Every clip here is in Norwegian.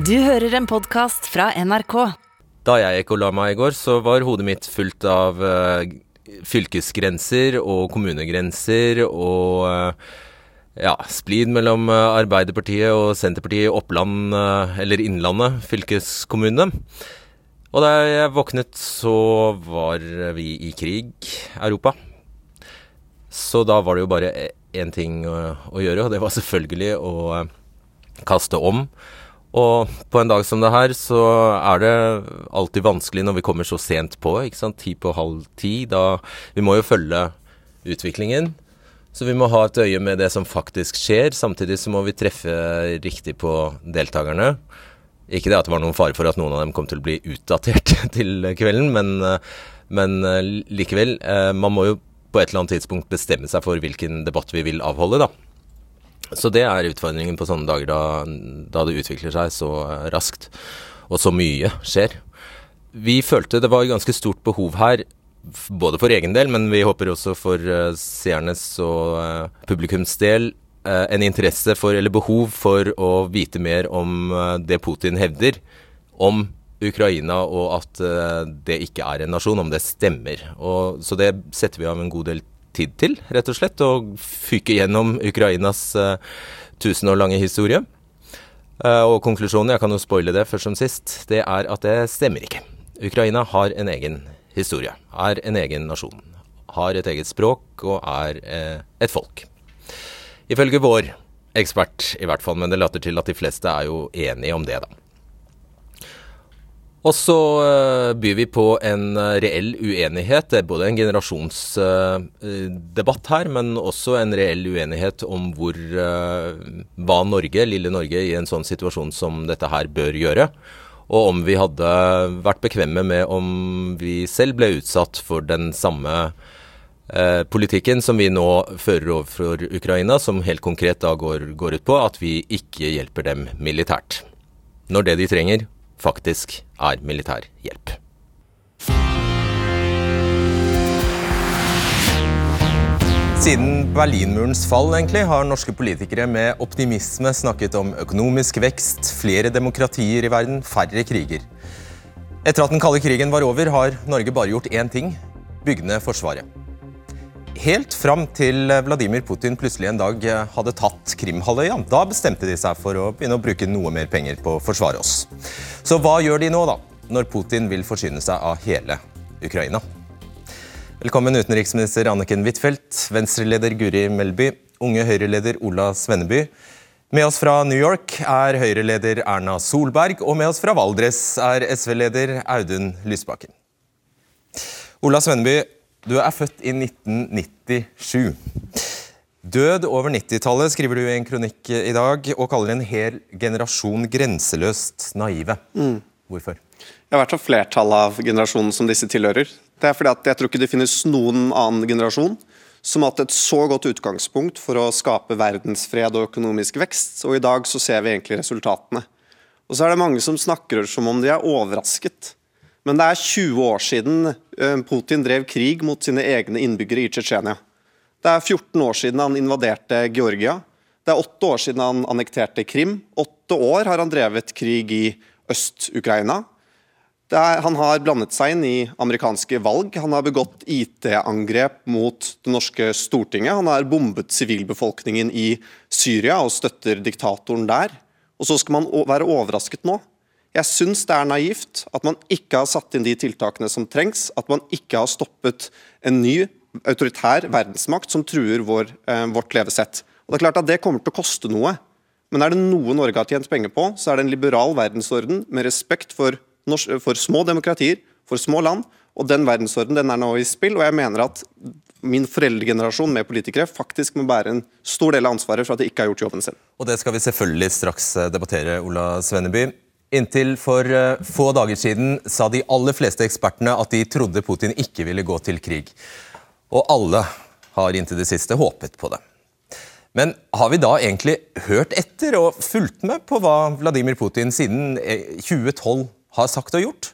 Du hører en podkast fra NRK. Da jeg gikk og la meg i går, så var hodet mitt fullt av uh, fylkesgrenser og kommunegrenser og uh, ja, splid mellom uh, Arbeiderpartiet og Senterpartiet i Oppland, eller Innlandet fylkeskommune. Og da jeg våknet, så var vi i krig, Europa. Så da var det jo bare én ting å, å gjøre, og det var selvfølgelig å kaste om og på en dag som det her, så er det alltid vanskelig når vi kommer så sent på. ikke sant? Ti på halv ti. Da Vi må jo følge utviklingen. Så vi må ha et øye med det som faktisk skjer. Samtidig så må vi treffe riktig på deltakerne. Ikke det at det var noen fare for at noen av dem kom til å bli utdatert til kvelden, men, men likevel. Eh, man må jo på et eller annet tidspunkt bestemme seg for hvilken debatt vi vil avholde, da. Så det er utfordringen på sånne dager da, da det utvikler seg så eh, raskt, og så mye skjer. Vi følte det var ganske stort behov her, både for egen del, men vi håper også for uh, seernes og uh, publikums del, en interesse for, eller behov for å vite mer om det Putin hevder om Ukraina, og at det ikke er en nasjon, om det stemmer. Og, så det setter vi av en god del tid til, rett og slett. Å fyke gjennom Ukrainas uh, tusen år lange historie. Uh, og konklusjonen, jeg kan jo spoile det først som sist, det er at det stemmer ikke. Ukraina har en egen historie, er en egen nasjon. Har et eget språk og er uh, et folk. Ifølge vår ekspert, i hvert fall, men det later til at de fleste er jo enige om det, da. Og så uh, byr vi på en uh, reell uenighet. Det er både en generasjonsdebatt uh, her, men også en reell uenighet om hvor hva Norge, lille Norge, i en sånn situasjon som dette her bør gjøre. Og om vi hadde vært bekvemme med om vi selv ble utsatt for den samme politikken som vi nå fører overfor Ukraina, som helt konkret da går, går ut på at vi ikke hjelper dem militært. Når det de trenger, faktisk er militær hjelp. Siden Berlinmurens fall egentlig, har norske politikere med optimisme snakket om økonomisk vekst, flere demokratier i verden, færre kriger. Etter at den kalde krigen var over, har Norge bare gjort én ting bygge ned Forsvaret. Helt fram til Vladimir Putin plutselig en dag hadde tatt Krimhalvøya. Da bestemte de seg for å begynne å bruke noe mer penger på å forsvare oss. Så hva gjør de nå, da, når Putin vil forsyne seg av hele Ukraina? Velkommen utenriksminister Anniken Huitfeldt, Venstre-leder Guri Melby, unge Høyre-leder Ola Svenneby. Med oss fra New York er Høyre-leder Erna Solberg, og med oss fra Valdres er SV-leder Audun Lysbakken. Ola Svenneby, du er født i 1997. Død over 90-tallet, skriver du i en kronikk i dag, og kaller en hel generasjon grenseløst naive. Mm. Hvorfor? Jeg har vært av flertallet av generasjonen som disse tilhører. Det er fordi at jeg tror ikke det finnes noen annen generasjon som har hatt et så godt utgangspunkt for å skape verdensfred og økonomisk vekst, og i dag så ser vi egentlig resultatene. Og så er det mange som snakker som om de er overrasket. Men det er 20 år siden eh, Putin drev krig mot sine egne innbyggere i Tsjetsjenia. Det er 14 år siden han invaderte Georgia. Det er åtte år siden han annekterte Krim. Åtte år har han drevet krig i Øst-Ukraina. Han har blandet seg inn i amerikanske valg. Han har begått IT-angrep mot det norske Stortinget. Han har bombet sivilbefolkningen i Syria og støtter diktatoren der. Og så skal man være overrasket nå. Jeg syns det er naivt at man ikke har satt inn de tiltakene som trengs. At man ikke har stoppet en ny autoritær verdensmakt som truer vår, eh, vårt levesett. Og Det er klart at det kommer til å koste noe. Men er det noe Norge har tjent penger på, så er det en liberal verdensorden med respekt for, for små demokratier, for små land. Og den verdensorden den er nå i spill, og jeg mener at min foreldregenerasjon med politikere faktisk må bære en stor del av ansvaret for at de ikke har gjort jobben sin. Og Det skal vi selvfølgelig straks eh, debattere, Ola Svenneby. Inntil for eh, få dager siden sa de aller fleste ekspertene at de trodde Putin ikke ville gå til krig. Og alle har inntil det siste håpet på det. Men har vi da egentlig hørt etter og fulgt med på hva Vladimir Putin siden 2012 eh, har sagt og gjort?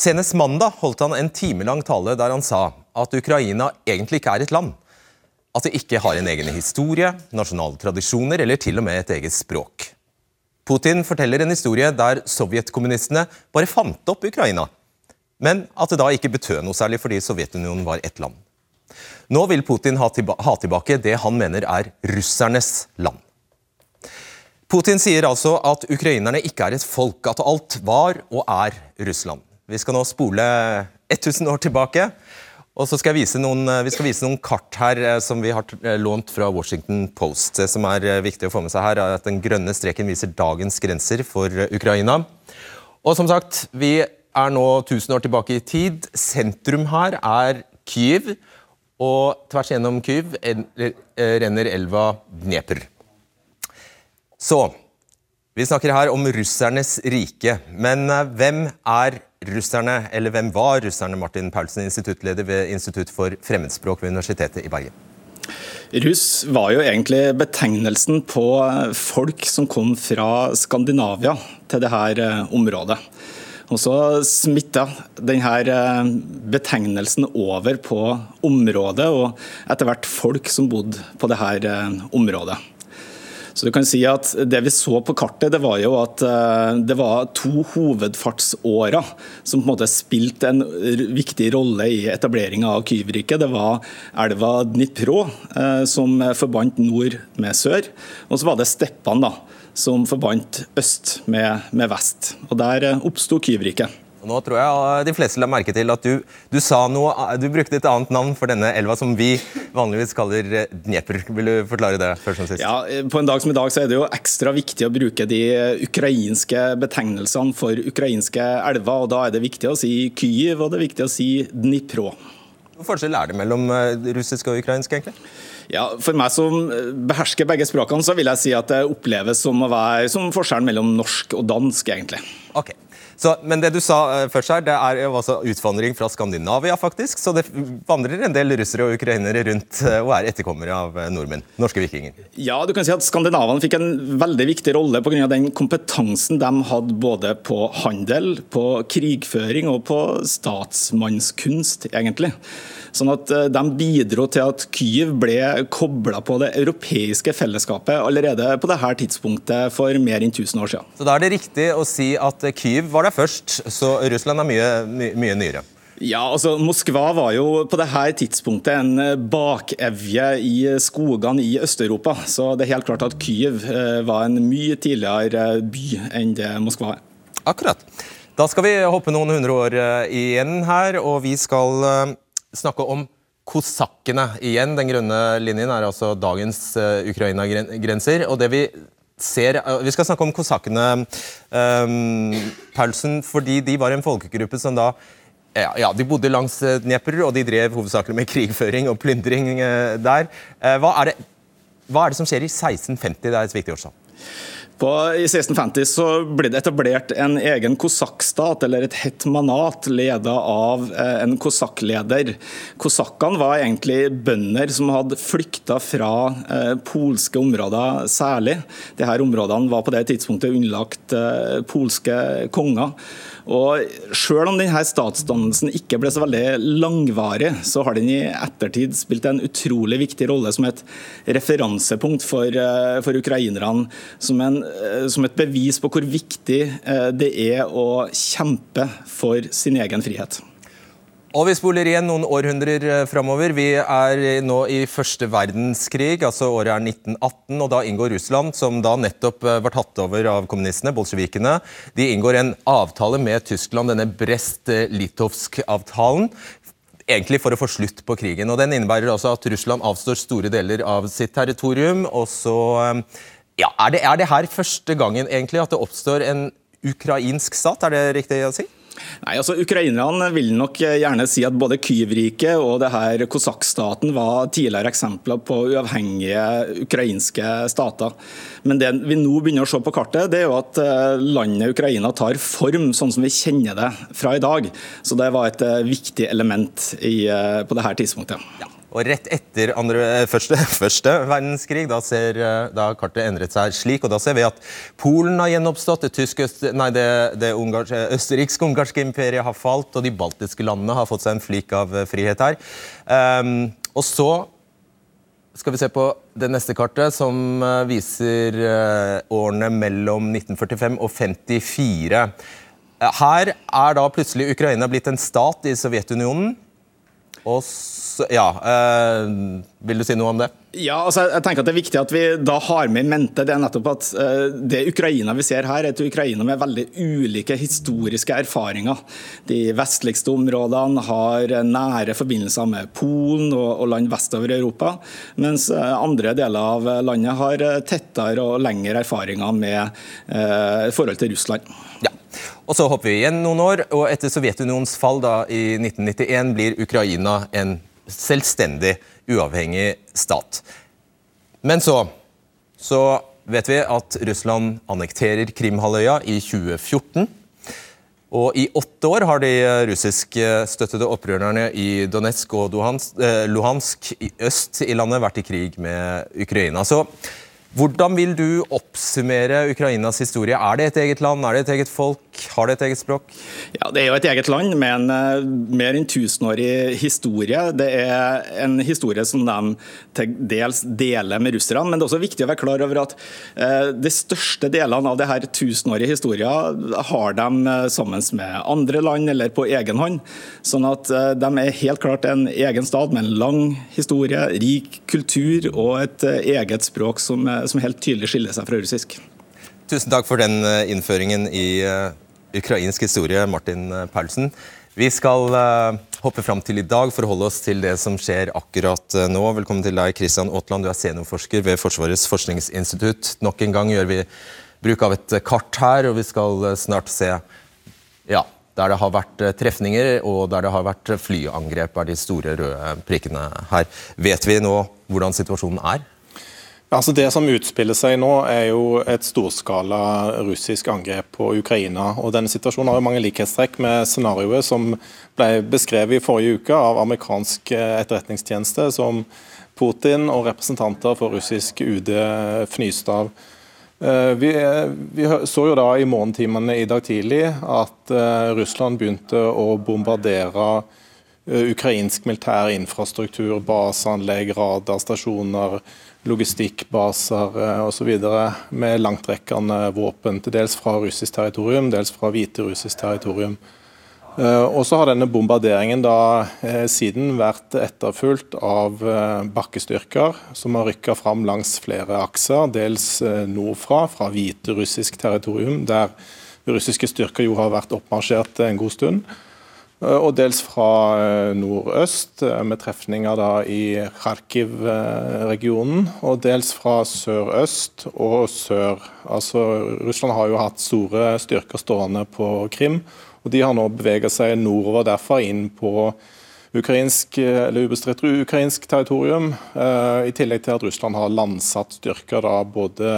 Senest mandag holdt han en timelang tale der han sa at Ukraina egentlig ikke er et land. At det ikke har en egen historie, nasjonale tradisjoner eller til og med et eget språk. Putin forteller en historie der sovjetkommunistene bare fant opp Ukraina, men at det da ikke betød noe særlig fordi Sovjetunionen var ett land. Nå vil Putin ha, tilbake det han mener er russernes land. Putin sier altså at ukrainerne ikke er et folk, at alt var og er Russland. Vi skal nå spole 1000 år tilbake. Og så skal vise noen, Vi skal vise noen kart her eh, som vi har eh, lånt fra Washington Post. Det som er eh, viktig å få med seg her, er at Den grønne streken viser dagens grenser for Ukraina. Og som sagt, Vi er nå 1000 år tilbake i tid. Sentrum her er Kyiv. Og tvers gjennom Kyiv renner elva Dnepr. Så Vi snakker her om russernes rike. Men hvem er russerne, eller hvem var russerne, Martin Paulsen, instituttleder ved Institutt for fremmedspråk ved Universitetet i Bergen? Russ var jo egentlig betegnelsen på folk som kom fra Skandinavia til dette eh, området. Og så smitta denne eh, betegnelsen over på området, og etter hvert folk som bodde på dette eh, området. Så du kan si at Det vi så på kartet, det var jo at eh, det var to hovedfartsårer som på en måte spilte en viktig rolle i etableringa av Kyivriket. Det var elva Dnipro, eh, som forbandt nord med sør. Og så var det steppene, da, som forbandt øst med, med vest. Og Der eh, oppsto Kyivriket. Nå tror jeg de fleste la merke til at du, du, sa noe, du brukte et annet navn for denne elva, som vi vanligvis kaller eh, Dnepr. Vil du forklare det først som sist? Ja, På en dag som i dag så er det jo ekstra viktig å bruke de ukrainske betegnelsene for ukrainske elver. og Da er det viktig å si Kyiv og det er viktig å si Dnipro. Hvilken forskjell er det mellom eh, russisk og ukrainsk? egentlig? Ja, For meg som behersker begge språkene, så vil jeg si at det oppleves som å være som forskjellen mellom norsk og dansk. egentlig. Okay. Så, men det du sa uh, først her, det er jo altså utvandring fra Skandinavia, faktisk. Så det vandrer en del russere og ukrainere rundt uh, og er etterkommere av uh, nordmenn. Norske vikinger. Ja, du kan si at skandinavene fikk en veldig viktig rolle pga. den kompetansen de hadde både på handel, på krigføring og på statsmannskunst, egentlig. Sånn at eh, De bidro til at Kyiv ble kobla på det europeiske fellesskapet allerede på dette tidspunktet for mer enn 1000 år siden. Så Da er det riktig å si at Kyiv var der først, så Russland er mye, mye, mye nyere? Ja, altså Moskva var jo på dette tidspunktet en bakevje i skogene i Øst-Europa. Så det er helt klart at Kyiv eh, var en mye tidligere by enn det Moskva er. Akkurat. Da skal vi hoppe noen hundre år eh, igjen her, og vi skal snakke om kosakkene igjen. Den grønne linjen er altså dagens uh, Ukraina-grenser. og det Vi ser, uh, vi skal snakke om kosakkene, um, fordi de var en folkegruppe som da ja, ja, De bodde langs Dnepr, og de drev hovedsakelig med krigføring og plyndring uh, der. Hva er, det, hva, er det, som skjer i 1650? Det er et viktig årstall. På, I 1650 så ble det etablert en egen kosakkstat, eller et hetmanat, ledet av eh, en kosakkleder. Kosakkene var egentlig bønder som hadde flykta fra eh, polske områder særlig. Disse områdene var på det tidspunktet underlagt eh, polske konger. Og Selv om denne statsdannelsen ikke ble så veldig langvarig, så har den i ettertid spilt en utrolig viktig rolle som et referansepunkt for, eh, for ukrainerne. Som, en, eh, som, et bevis på hvor viktig eh, det er å kjempe for sin egen frihet. Og Vi spoler igjen noen århundrer eh, framover. Vi er nå i første verdenskrig, altså året er 1918. og Da inngår Russland, som da nettopp eh, var tatt over av kommunistene, bolsjevikene, de inngår en avtale med Tyskland, denne Brest-Litovsk-avtalen. Egentlig for å få slutt på krigen. og Den innebærer altså at Russland avstår store deler av sitt territorium. og så... Eh, ja, er det, er det her første gangen egentlig at det oppstår en ukrainsk stat? Er det riktig å si? Nei, altså Ukrainerne vil nok gjerne si at både Kyiv-riket og det her kosakkstaten var tidligere eksempler på uavhengige ukrainske stater. Men det vi nå begynner å se på kartet, det er jo at eh, landet Ukraina tar form sånn som vi kjenner det fra i dag. Så det var et eh, viktig element i, eh, på dette tidspunktet. Ja. Og rett etter andre, eh, første, første, verdenskrig da ser eh, da kartet endret seg slik. og Da ser vi at Polen har gjenoppstått, det, det, det østerriksk-ungarske imperiet har falt, og de baltiske landene har fått seg en flik av eh, frihet her. Um, og så skal vi se på det neste kartet, som eh, viser eh, årene mellom 1945 og 54. Eh, her er da plutselig Ukraina blitt en stat i Sovjetunionen. Og så, ja, øh, Vil du si noe om det? Ja, altså jeg tenker at Det er viktig at vi da har med i mente det er nettopp at uh, det Ukraina vi ser her, er et Ukraina med veldig ulike historiske erfaringer. De vestligste områdene har nære forbindelser med Polen og, og land vestover i Europa, mens uh, andre deler av landet har tettere og lengre erfaringer med uh, forhold til Russland. Ja. Og Så hopper vi igjen noen år, og etter Sovjetunionens fall da, i 1991 blir Ukraina en selvstendig, uavhengig stat. Men så, så vet vi at Russland annekterer Krimhalvøya i 2014. Og I åtte år har de russiskstøttede opprørerne i Donetsk og eh, Luhansk i øst i landet vært i krig med Ukraina. Så hvordan vil du oppsummere Ukrainas historie? Er det et eget land, er det et eget folk, har det et eget språk? Ja, Det er jo et eget land med en uh, mer enn tusenårig historie. Det er en historie som de til dels deler med russerne. Men det er også viktig å være klar over at uh, de største delene av denne tusenårige historien har de uh, sammen med andre land eller på egen hånd. Sånn at de er helt klart en egen stat med en lang historie, rik kultur og et eget språk som er som helt tydelig skiller seg fra russisk. Tusen takk for den eh, innføringen i uh, ukrainsk historie, Martin eh, Paulsen. Vi skal hoppe fram til i dag for å holde oss til det som skjer akkurat nå. Velkommen til deg, Kristian Aatland. Du er seniorforsker ved Forsvarets forskningsinstitutt. Nok en gang gjør vi bruk av et kart her, og vi skal snart se ja, der det har vært trefninger og der det har vært flyangrep, er de store røde prikkene her. Vet vi nå hvordan situasjonen er? Altså Det som utspiller seg nå, er jo et storskala russisk angrep på Ukraina. og Denne situasjonen har jo mange likhetstrekk med scenarioet som ble beskrevet i forrige uke av amerikansk etterretningstjeneste, som Putin og representanter for russisk UD fnyste av. Eh, vi, vi, så jo da i morgentimene i dag tidlig at eh, Russland begynte å bombardere eh, ukrainsk militær infrastruktur, baseanlegg, radarstasjoner logistikkbaser eh, osv. med langtrekkende våpen, til dels fra russisk territorium, dels fra hviterussisk territorium. Eh, og så har denne bombarderingen da eh, siden vært etterfulgt av bakkestyrker som har rykka fram langs flere akser, dels nordfra, fra hviterussisk territorium, der russiske styrker jo har vært oppmarsjert en god stund. Eh, og dels fra eh, nordøst, eh, med trefninger da i Kharkiv-regionen. Og dels fra sørøst og sør. Altså, Russland har jo hatt store styrker stående på Krim, og de har nå beveget seg nordover derfra inn på ukrainsk, eller ubestridt ukrainsk territorium. I tillegg til at Russland har landsatt styrker da både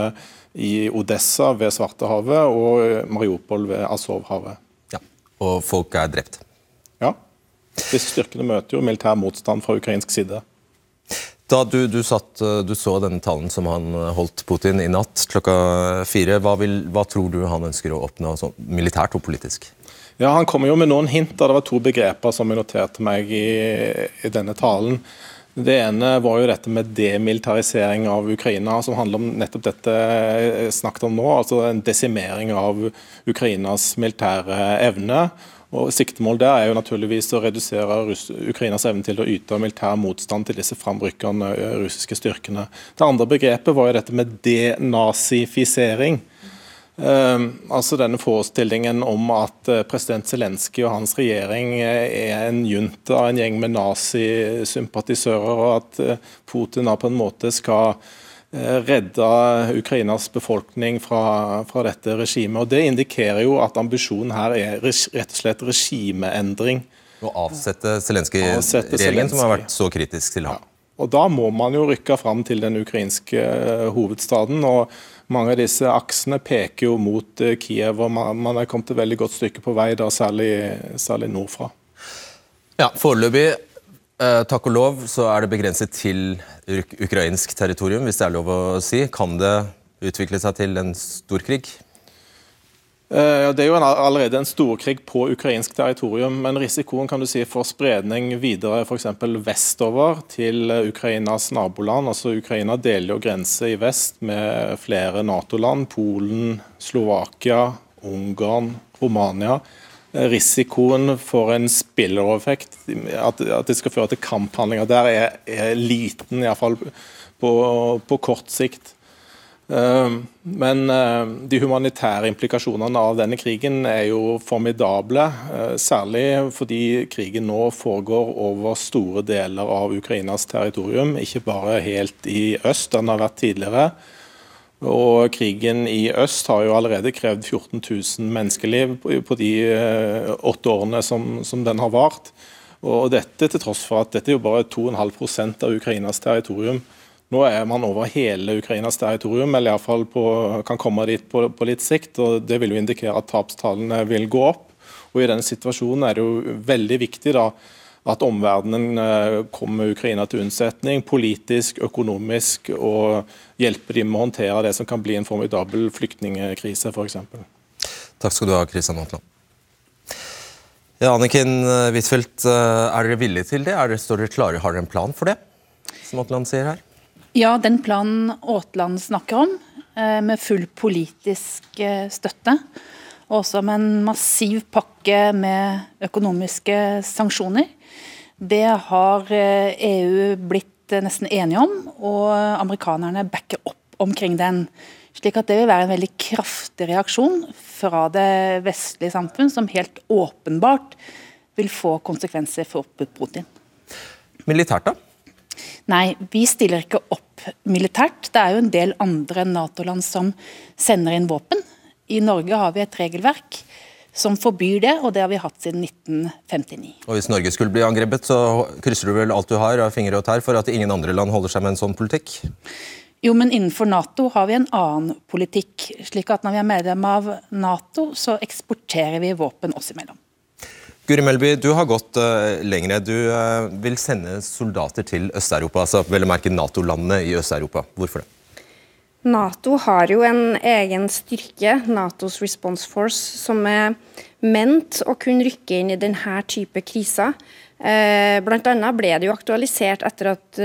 i Odessa ved Svartehavet og Mariupol ved Azovhavet. Ja, og folk er drept? Disse styrkene møter jo militær motstand fra ukrainsk side. Da du, du, satt, du, så denne talen som han holdt Putin i natt klokka fire, hva, vil, hva tror du han ønsker å oppnå så, militært og politisk? Ja, Han kommer jo med noen hint. da Det var to begreper som jeg noterte meg i, i denne talen. Det ene var jo dette med demilitarisering av Ukraina, som handler om nettopp dette jeg snakket om nå. altså En desimering av Ukrainas militære evne. Og Siktemål der er jo naturligvis å redusere Russ Ukrainas evne til å yte militær motstand til disse framrykkende eh, russiske styrkene. Det andre begrepet var jo dette med denazifisering. Uh, altså denne forestillingen om at president Zelenskyj og hans regjering er en junta en gjeng med nazisympatisører, og at Putin da på en måte skal Eh, redda Ukrainas befolkning fra, fra, dette regimet. og Det indikerer jo at ambisjonen her er rett og slett regimeendring. Å avsette Zelenskyj-regjeringen, som har vært så kritisk til ham. Ja. Og Da må man jo rykke fram til den ukrainske eh, hovedstaden. og Mange av disse aksene peker jo mot eh, Kiev, og man, man er kommet et veldig godt stykke på vei, da, særlig, særlig nordfra. Ja, Foreløpig Eh, takk og lov så er det begrenset til ukrainsk territorium, hvis det er lov å si. Kan det utvikle seg til en storkrig? Eh, det er jo allerede en storkrig på ukrainsk territorium, men risikoen kan du si for spredning videre f.eks. vestover til Ukrainas naboland. altså Ukraina deler jo grense i vest med flere Nato-land. Polen, Slovakia, Ungarn, Romania. Risikoen for en spillerovereffekt, at, at det skal føre til kamphandlinger der, er, er liten, iallfall på, på kort sikt. Ehm, men eh, de humanitære implikasjonene av denne krigen er jo formidable. Eh, særlig fordi krigen nå foregår over store deler av Ukrainas territorium, ikke bare helt i øst, den har vært tidligere. Og Krigen i øst har jo allerede krevd 14 000 menneskeliv på de eh, åtte årene som, som den har vart. Og dette til tross for at dette er jo bare 2,5% av Ukrainas territorium. Nå er man over hele Ukrainas territorium, eller iallfall kan komme dit på, på, litt sikt. og Det vil jo indikere at tapstallene vil gå opp. Og I denne situasjonen er det jo veldig viktig da, at omverdenen eh, kommer Ukraina til unnsetning, politisk, økonomisk, og hjelper dem med å håndtere det som kan bli en formidabel flyktningkrise, f.eks. Takk skal du ha, Kristian Aatland. Ja, Anniken Huitfeldt, eh, er dere villige til det? Er dere, står dere klare? Har dere en plan for det, som Aatland sier her? Ja, den planen Aatland snakker om, eh, med full politisk eh, støtte, og også med en massiv pakke med økonomiske sanksjoner, det har EU eh, e blitt nesten enige om, og amerikanerne backer opp omkring den. Slik at det vil være en veldig kraftig reaksjon fra det vestlige samfunn, som helt åpenbart vil få konsekvenser for Putin. Militært, da? Nei, vi stiller ikke opp militært. Det er jo en del andre Nato-land som sender inn våpen. I Norge har vi et regelverk som forbyr det, og det har vi hatt siden 1959. Og Hvis Norge skulle bli angrepet, så krysser du vel alt du har av fingre og tær for at ingen andre land holder seg med en sånn politikk? Jo, men innenfor Nato har vi en annen politikk. slik at Når vi er medlem av Nato, så eksporterer vi våpen oss imellom. Guri Melby, du har gått uh, lengre. Du uh, vil sende soldater til Øst-Europa, altså vel å merke Nato-landene i Øst-Europa. Hvorfor det? Nato har jo en egen styrke, Natos Response Force, som er ment å kunne rykke inn i denne type kriser. Bl.a. blant annet ble det jo aktualisert etter at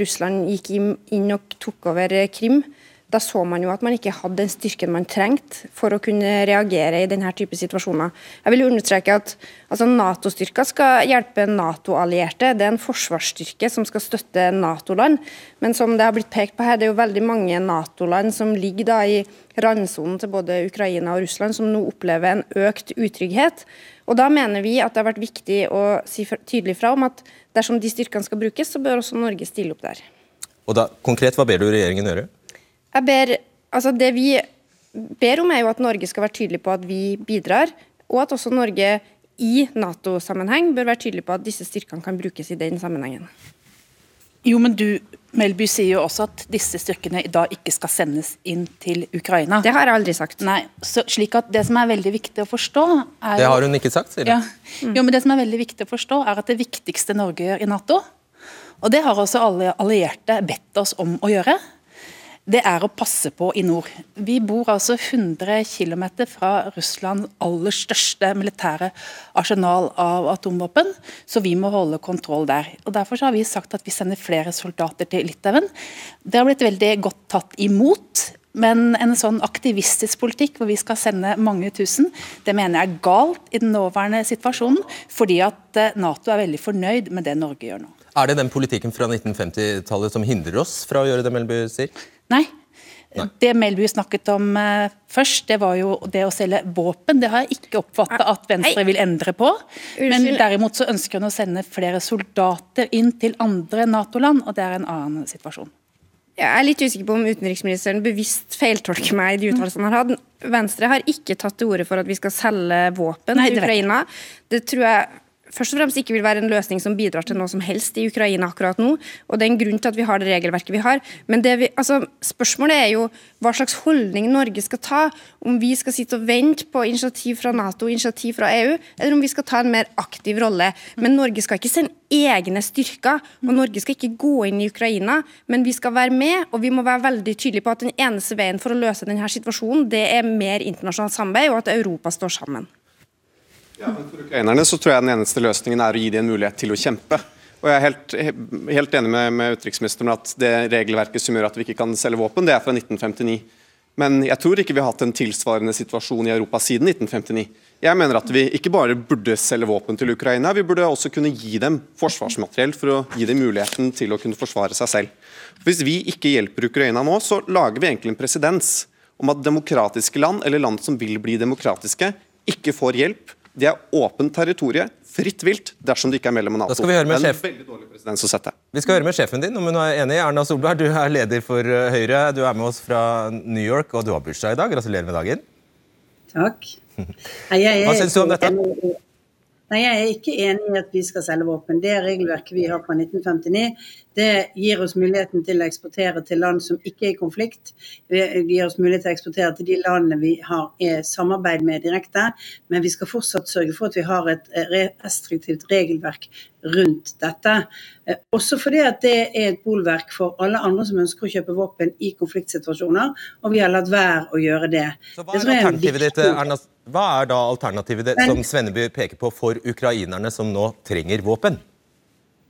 Russland gikk inn og tok over Krim. Da så man jo at man ikke hadde den styrken man trengte for å kunne reagere i denne type situasjoner. Jeg vil understreke at altså, Nato-styrker skal hjelpe Nato-allierte. Det er en forsvarsstyrke som skal støtte Nato-land. Men som det har blitt pekt på her, det er jo veldig mange Nato-land som ligger da i randsonen til både Ukraina og Russland, som nå opplever en økt utrygghet. Og Da mener vi at det har vært viktig å si tydelig fra om at dersom de styrkene skal brukes, så bør også Norge stille opp der. Og da, Konkret, hva ber du regjeringen gjøre? Jeg ber, altså Det vi ber om, er jo at Norge skal være tydelig på at vi bidrar, og at også Norge i Nato-sammenheng bør være tydelig på at disse styrkene kan brukes i den sammenhengen. Jo, men du Melby sier jo også at disse styrkene i dag ikke skal sendes inn til Ukraina. Det har jeg aldri sagt. Nei, så slik at Det som er veldig viktig å forstå er Det har hun ikke sagt, sier hun. Ja. Mm. Jo, men det som er veldig viktig å forstå er at det viktigste Norge gjør i Nato, og det har også alle allierte bedt oss om å gjøre, det er å passe på i nord. Vi bor altså 100 km fra Russlands aller største militære arsenal av atomvåpen, så vi må holde kontroll der. Og Derfor har vi sagt at vi sender flere soldater til Litauen. Det har blitt veldig godt tatt imot. Men en sånn aktivistisk politikk hvor vi skal sende mange tusen, det mener jeg er galt i den nåværende situasjonen, fordi at eh, Nato er veldig fornøyd med det Norge gjør nå. Er det den politikken fra 1950-tallet som hindrer oss fra å gjøre det Melby sier? Nei. Nei. Det Melby snakket om uh, først, det var jo det å selge våpen. Det har jeg ikke oppfatta at Venstre vil endre på. Men derimot så ønsker hun å sende flere soldater inn til andre Nato-land, og det er en annen situasjon. Jeg er litt usikker på om utenriksministeren bevisst feiltolker meg i de uttalelsene han har hatt. Venstre har ikke tatt til orde for at vi skal selge våpen Nei, til Ukraina. Det tror jeg først og fremst ikke vil være en løsning som bidrar til noe som helst i Ukraina akkurat nå. og Det er en grunn til at vi har det regelverket vi har. Men vi, altså, spørsmålet er jo hva slags holdning Norge skal ta. Om vi skal sitte og vente på initiativ fra Nato initiativ fra EU, eller om vi skal ta en mer aktiv rolle. Men Norge skal ikke sende egne styrker, og Norge skal ikke gå inn i Ukraina. Men vi skal være med, og vi må være veldig tydelige på at den eneste veien for å løse denne situasjonen, det er mer internasjonalt samarbeid, og at Europa står sammen. Ja, men For ukrainerne så tror jeg den eneste løsningen er å gi dem en mulighet til å kjempe. Og Jeg er helt, helt enig med, med utenriksministeren at det regelverket som gjør at vi ikke kan selge våpen, det er fra 1959. Men jeg tror ikke vi har hatt en tilsvarende situasjon i Europa siden 1959. Jeg mener at vi ikke bare burde selge våpen til Ukraina, vi burde også kunne gi dem forsvarsmateriell for å gi dem muligheten til å kunne forsvare seg selv. Hvis vi ikke hjelper Ukraina nå, så lager vi egentlig en presedens om at demokratiske land, eller land som vil bli demokratiske, ikke får hjelp det er åpent territorium, fritt vilt, dersom det ikke er mellom Nato. Da skal vi høre med sjef. Vi skal høre med sjefen din om hun er enig. Erna Solberg, du er leder for eh, Høyre. Du er med oss fra New York, og du har bursdag i dag. Gratulerer med dagen. Takk. Hva syns du om dette? Nei, Jeg er ikke enig i at vi skal selge våpen. Det regelverket vi har fra 1959, det gir oss muligheten til å eksportere til land som ikke er i konflikt. Det gir oss mulighet til å eksportere til de landene vi har samarbeid med direkte. Men vi skal fortsatt sørge for at vi har et restriktivt regelverk rundt dette. Eh, også fordi at det er et bolverk for alle andre som ønsker å kjøpe våpen i konfliktsituasjoner, og vi har latt være å gjøre det. Så hva, er alternativet ditt, Erna, hva er da alternativet som Svenneby peker på for ukrainerne som nå trenger våpen?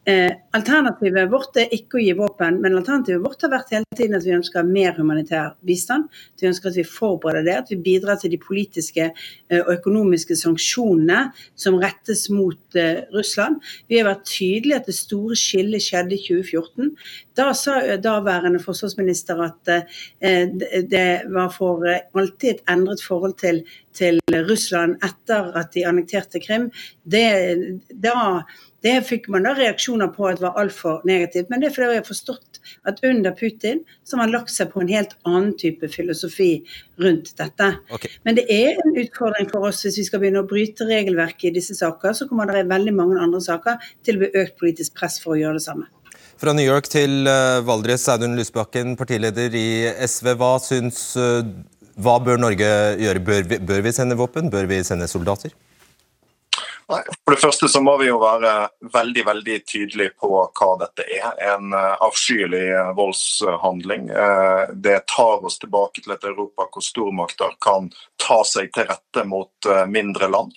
Eh, alternativet vårt er ikke å gi våpen, men alternativet vårt har vært hele tiden at vi ønsker mer humanitær bistand. At Vi ønsker at vi forbereder det, at vi bidrar til de politiske eh, og økonomiske sanksjonene som rettes mot eh, Russland. Vi har vært tydelige at det store skillet skjedde i 2014. Da sa daværende forsvarsminister at eh, det var for eh, alltid et endret forhold til, til Russland etter at de annekterte Krim. Det, da det fikk man da reaksjoner på at var altfor negativt. Men det er fordi vi har forstått at under Putin så har man lagt seg på en helt annen type filosofi rundt dette. Okay. Men det er en utfordring for oss hvis vi skal begynne å bryte regelverket i disse saker. Så kommer det veldig mange andre saker til å bli økt politisk press for å gjøre det samme. Fra New York til eh, Valdres, Audun Lysbakken, partileder i SV. Hva syns eh, Hva bør Norge gjøre? Bør vi, bør vi sende våpen? Bør vi sende soldater? For det første så må vi jo være veldig veldig tydelige på hva dette er. En eh, avskyelig eh, voldshandling. Eh, det tar oss tilbake til et Europa hvor stormakter kan ta seg til rette mot mindre land.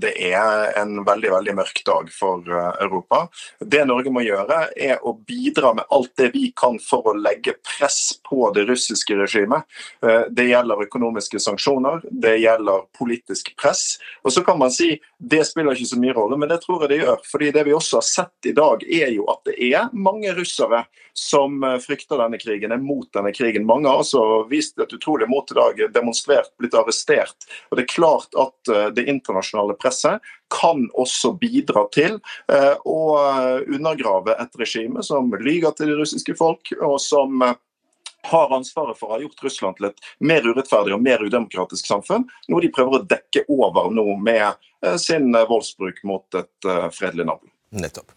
Det er en veldig veldig mørk dag for Europa. Det Norge må gjøre, er å bidra med alt det vi kan for å legge press på det russiske regimet. Det gjelder økonomiske sanksjoner, det gjelder politisk press. Og så kan man si det spiller ikke så mye rolle, men det tror jeg det gjør. fordi det vi også har sett i dag, er jo at det er mange russere som eh, frykter denne krigen, er mot denne krigen. Mange har altså vist et utrolig mot i dag, demonstrert, blitt arrestert. Og det er klart at eh, det internasjonale presset kan også bidra til eh, å undergrave et regime som lyger til det russiske folk, og som har ansvaret for å ha gjort Russland til et mer urettferdig og mer udemokratisk samfunn, noe de prøver å dekke over nå med eh, sin eh, voldsbruk mot et eh, fredelig nabo. Nettopp.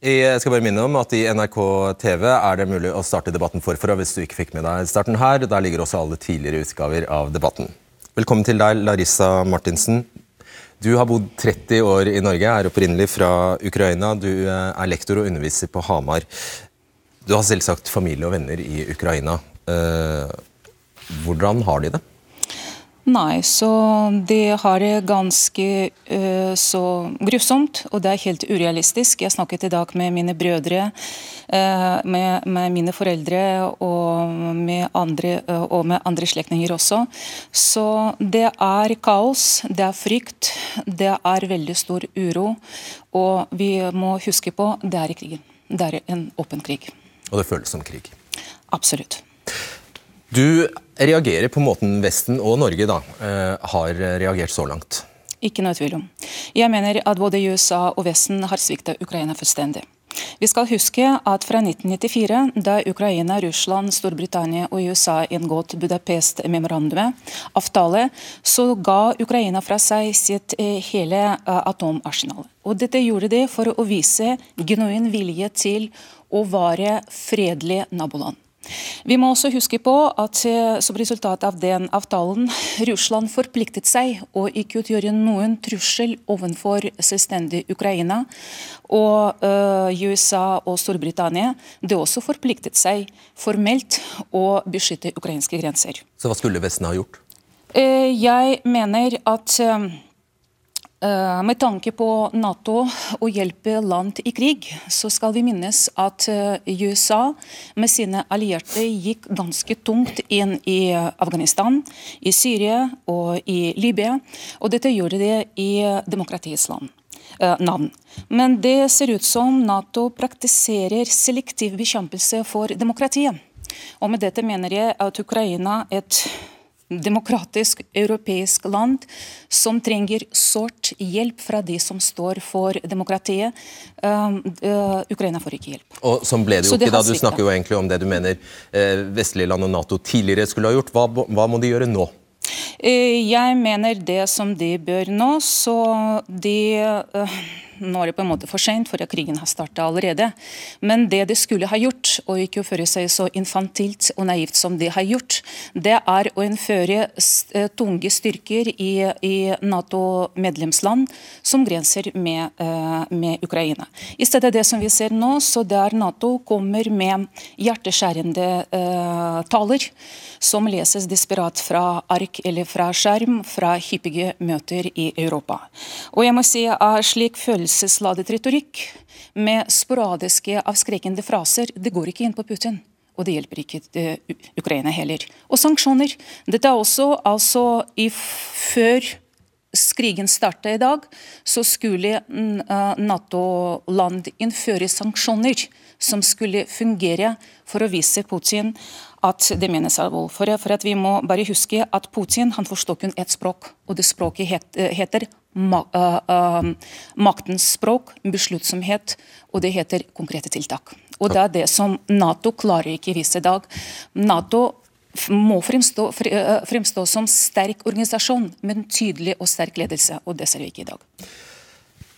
Jeg skal bare minne om at I NRK TV er det mulig å starte debatten forfra hvis du ikke fikk med deg starten her. Der ligger også alle tidligere utgaver av debatten. Velkommen til deg, Larissa Martinsen. Du har bodd 30 år i Norge, er opprinnelig fra Ukraina. Du er lektor og underviser på Hamar. Du har selvsagt familie og venner i Ukraina. Eh, hvordan har de det? Nei, så de har det ganske uh, så grusomt, og det er helt urealistisk. Jeg snakket i dag med mine brødre, uh, med, med, mine foreldre og med andre, uh, og med andre slektninger også. Så det er kaos, det er frykt, det er veldig stor uro. Og vi må huske på det er i krigen. Det er en åpen krig. Og det føles som krig? Absolutt. Du reagerer på måten Vesten og Norge da, eh, har reagert så langt? Ikke noe tvil om. Jeg mener at både USA og Vesten har svikta Ukraina fullstendig. Vi skal huske at fra 1994, da Ukraina, Russland, Storbritannia og USA inngått Budapest-memorandumet, avtale, så ga Ukraina fra seg sitt eh, hele eh, atomarsenal. Og Dette gjorde de for å vise genuin vilje til å være fredelig naboland. Vi må også huske på at eh, som resultat av den avtalen, Russland forpliktet seg å ikke utgjøre noen trussel overfor selvstendig Ukraina. Og uh, USA og Storbritannia det også forpliktet seg formelt å beskytte ukrainske grenser. Så hva skulle Vesten ha gjort? Uh, jeg mener at uh, med tanke på Nato å hjelpe land i krig, så skal vi minnes at eh, USA med sine allierte gikk ganske tungt inn i Afghanistan, i Syria og i Libya. Og dette gjorde det i demokratiets land. Eh, navn. Men det ser ut som Nato praktiserer selektiv bekjempelse for demokratiet. Og med dette mener jeg at Ukraina, et demokratisk europeisk land som trenger sårt hjelp fra de som står for demokratiet. Uh, uh, Ukraina får ikke hjelp. Og Sånn ble det jo ikke da. Du snakker jo egentlig om det du mener uh, vestlige land og Nato tidligere skulle ha gjort. Hva, hva må de gjøre nå? Eh, jeg mener det som de bør nå, så de nå er det på en måte for sent, for krigen har starta allerede. Men det de skulle ha gjort, og ikke å føre seg så infantilt og naivt som de har gjort, det er å innføre eh, tunge styrker i, i Nato-medlemsland som grenser med, uh, med, Ukraina. I stedet det som vi ser nå, så der Nato kommer med hjerteskjærende uh, taler som leses desperat fra ark eller fra skjerm fra hyppige møter i Europa. Og jeg må si at slik føles følelsesladet retorikk med sporadiske, avskrekkende fraser, det går ikke inn på Putin. Og det hjelper ikke det, Ukraina heller. Og sanksjoner. Dette er også altså før krigen starta i dag, så skulle uh, Nato-land innføre sanksjoner som skulle fungere for å vise Putin at det menes alvor. For, for Vi må bare huske at Putin han forstår kun ett språk, og det språket heter uh, uh, maktens språk, besluttsomhet, og det heter konkrete tiltak. Og Det er det som Nato klarer ikke vise i dag. Nato må fremstå, fremstå som sterk organisasjon, men tydelig og sterk ledelse, og det ser vi ikke i dag.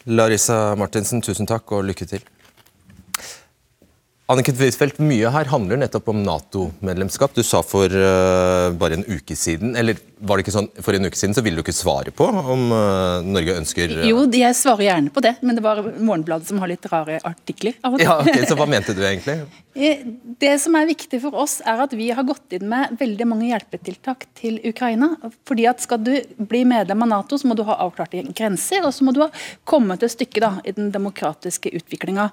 Larissa Martinsen, tusen takk og lykke til. Anniken Huitfeldt, mye her handler nettopp om Nato-medlemskap. Du sa for uh, bare en uke siden, eller var det ikke sånn, for en uke siden så ville du ikke svare på om uh, Norge ønsker uh... Jo, jeg svarer gjerne på det, men det var Morgenbladet som har litt rare artikler. Ja, okay, så Hva mente du egentlig? Det som er viktig for oss, er at vi har gått inn med veldig mange hjelpetiltak til Ukraina. fordi at Skal du bli medlem av Nato, så må du ha avklarte grenser, og så må du ha kommet et stykke da, i den demokratiske utviklinga.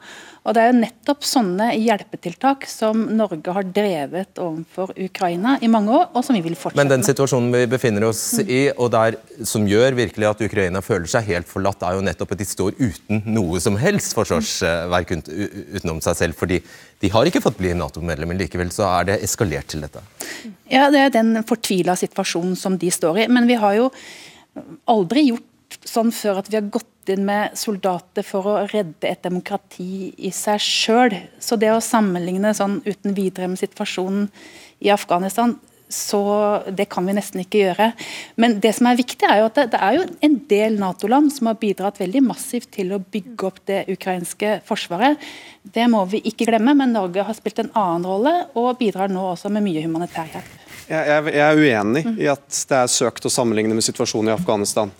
Det er jo nettopp sånne hjelpetiltak som Norge har drevet overfor Ukraina i mange år, og som vi vil fortsette med. Men den situasjonen vi befinner oss i, og der, som gjør virkelig at Ukraina føler seg helt forlatt, er jo nettopp at de står uten noe som helst forsvarsverk utenom seg selv. fordi de har ikke fått bli Nato-medlemmer, likevel så er det eskalert til dette. Ja, Det er den fortvila situasjonen som de står i. Men vi har jo aldri gjort sånn før at vi har gått inn med soldater for å redde et demokrati i seg sjøl. Så det å sammenligne sånn uten videre med situasjonen i Afghanistan, så det kan vi nesten ikke gjøre. Men det som er viktig er jo at det, det er jo en del Nato-land som har bidratt veldig massivt til å bygge opp det ukrainske forsvaret. Det må vi ikke glemme, men Norge har spilt en annen rolle og bidrar nå også med mye humanitær hjelp. Jeg, er uenig i at det er søkt å sammenligne med situasjonen i Afghanistan.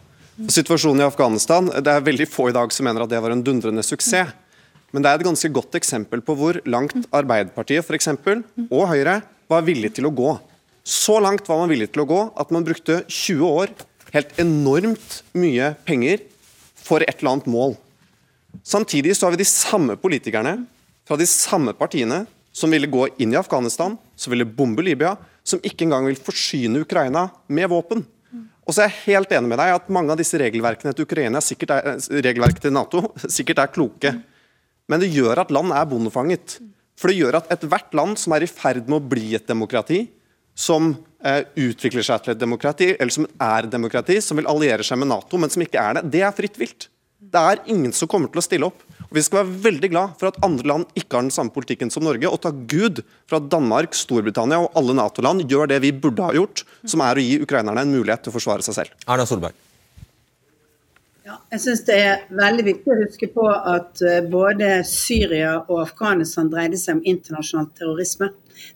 Situasjonen i Afghanistan, Det er veldig få i dag som mener at det var en dundrende suksess. Men det er et ganske godt eksempel på hvor langt Arbeiderpartiet for eksempel, og Høyre var villige til å gå. Så langt var man villig til å gå at man brukte 20 år, helt enormt mye penger, for et eller annet mål. Samtidig så har vi de samme politikerne fra de samme partiene som ville gå inn i Afghanistan, som ville bombe Libya, som ikke engang vil forsyne Ukraina med våpen. Og så er jeg helt enig med deg at Mange av disse regelverkene til, Ukraina, er, regelverket til Nato sikkert er kloke. Men det gjør at land er bondefanget. For det gjør at ethvert land som er i ferd med å bli et demokrati, som eh, utvikler seg til et demokrati, eller som er demokrati, som vil alliere seg med Nato, men som ikke er det, det er fritt vilt. Det er ingen som kommer til å stille opp. Og Vi skal være veldig glad for at andre land ikke har den samme politikken som Norge, og ta Gud for at Danmark, Storbritannia og alle Nato-land gjør det vi burde ha gjort, som er å gi ukrainerne en mulighet til å forsvare seg selv. Erna Solberg. Ja, jeg synes Det er veldig viktig å huske på at eh, både Syria og Afghanistan dreide seg om internasjonal terrorisme.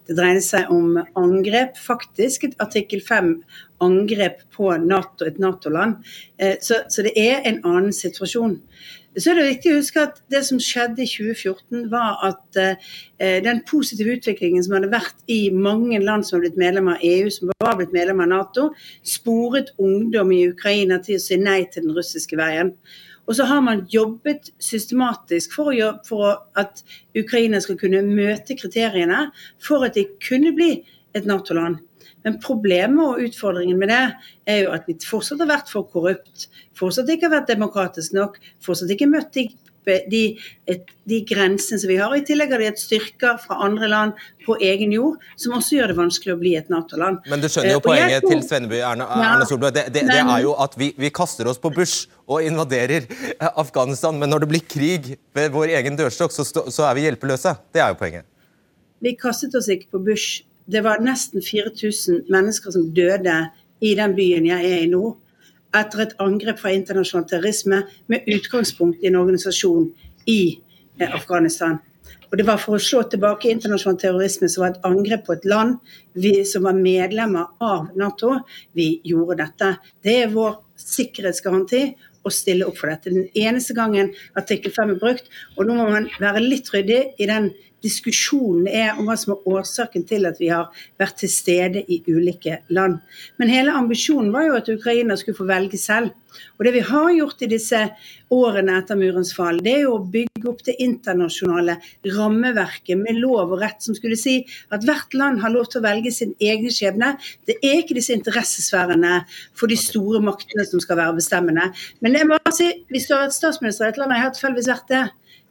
Det dreide seg om angrep, faktisk et artikkel 5-angrep på NATO, et Nato-land. Eh, så, så det er en annen situasjon. Så er det viktig å huske at det som skjedde i 2014, var at eh, den positive utviklingen som hadde vært i mange land som har blitt medlem av EU, som var blitt medlem av Nato, sporet ungdom i Ukraina til å si nei til den russiske veien. Og så har man jobbet systematisk for, å, for at Ukraina skal kunne møte kriteriene for at de kunne bli et Nato-land. Men problemet og utfordringen med det er jo at vi fortsatt har vært for korrupt, fortsatt ikke har vært demokratisk nok, fortsatt ikke møtt de, de, de grensene som vi har. I tillegg har de et styrker fra andre land på egen jord, som også gjør det vanskelig å bli et Nato-land. Men du skjønner jo eh, poenget til Svenneby Erna, Erna Solberg. Det, det, det, er jo at vi, vi kaster oss på Bush og invaderer eh, Afghanistan, men når det blir krig ved vår egen dørstokk, så, så er vi hjelpeløse. Det er jo poenget. Vi kastet oss ikke på Bush det var nesten 4000 mennesker som døde i den byen jeg er i nå, etter et angrep fra internasjonal terrorisme med utgangspunkt i en organisasjon i eh, Afghanistan. Og Det var for å slå tilbake internasjonal terrorisme som var et angrep på et land vi, som var medlemmer av Nato. Vi gjorde dette. Det er vår sikkerhetsgaranti å stille opp for dette. Den eneste gangen artikkel 5 er brukt. Og nå må man være litt ryddig i den diskusjonen er om hva som er årsaken til at vi har vært til stede i ulike land. Men hele ambisjonen var jo at Ukraina skulle få velge selv. Og det vi har gjort i disse årene etter murens fall, det er jo å bygge opp det internasjonale rammeverket med lov og rett, som skulle si at hvert land har lov til å velge sin egen skjebne. Det er ikke disse interessesfærene for de store maktene som skal være bestemmende. Men jeg må bare si, hvis du har vært statsminister i et land, og jeg har tilfeldigvis vært det,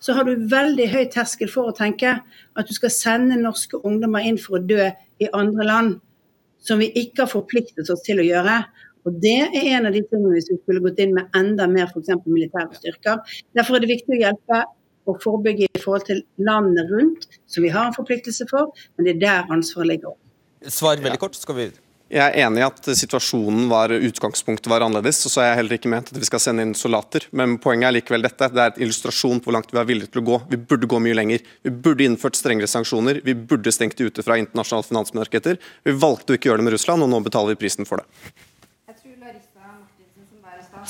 så har du veldig høy terskel for å tenke at du skal sende norske ungdommer inn for å dø i andre land, som vi ikke har forpliktet oss til å gjøre. Og Det er en av de tingene hvis vi skulle gått inn med enda mer f.eks. militære styrker. Derfor er det viktig å hjelpe og forebygge i forhold til landene rundt, som vi har en forpliktelse for, men det er der ansvaret ligger. Svar veldig kort, så skal vi videre. Jeg er enig i at situasjonen var, utgangspunktet var annerledes. og så har jeg heller ikke ment at vi skal sende inn soldater. Men poenget er likevel dette. Det er et illustrasjon på hvor langt vi er villige til å gå. Vi burde gå mye lenger. Vi burde innført strengere sanksjoner. Vi burde stengt de ute fra internasjonale finansmarkeder. Vi valgte å ikke gjøre det med Russland, og nå betaler vi prisen for det. Jeg tror Larissa Martinsen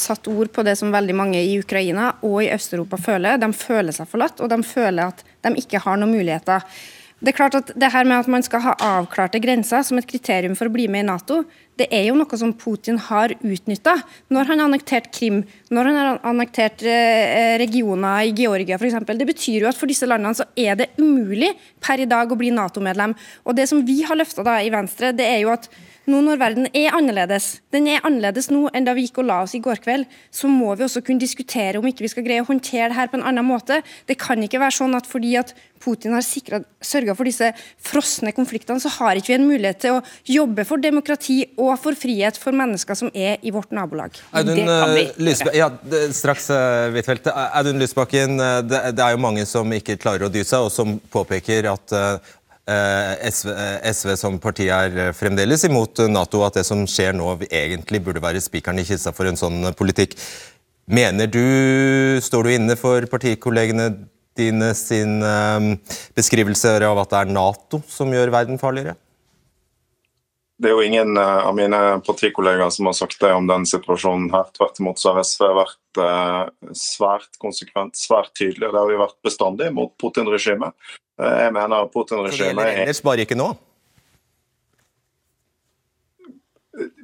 satt ord på det som veldig mange i Ukraina og i Øst-Europa føler. De føler seg forlatt, og de føler at de ikke har noen muligheter. Det er klart at det her med at man skal ha avklarte grenser som et kriterium for å bli med i Nato, det er jo noe som Putin har utnytta. Når han har annektert Krim, når han har annektert eh, regioner i Georgia f.eks. Det betyr jo at for disse landene så er det umulig per i dag å bli Nato-medlem. Og Det som vi har løfta i Venstre, det er jo at nå når verden er annerledes, den er annerledes nå enn da vi gikk og la oss i går kveld, så må vi også kunne diskutere om ikke vi skal greie å håndtere det her på en annen måte. Det kan ikke være sånn at fordi at Putin har sørga for disse frosne konfliktene, så har ikke vi en mulighet til å jobbe for demokrati og for frihet for mennesker som er i vårt nabolag. Audun, det kan vi. Eh, ja, straks, uh, Huitfeldt. Audun Lysbakken, uh, det, det, er jo mange som ikke klarer å dy seg, og som påpeker at uh, SV, SV, som parti er fremdeles imot Nato, at det som skjer nå egentlig burde være spikeren i kista for en sånn politikk. Mener du, Står du inne for partikollegene dine sin beskrivelser av at det er Nato som gjør verden farligere? Det er jo ingen av mine partikollegaer som har sagt det om den situasjonen her. Tvert imot så har SV vært svært konsekvent, svært tydelig. Det har vi vært bestandig mot Putin-regimet. Eh, jeg mener Putin-regimet er Ellers bare ikke nå?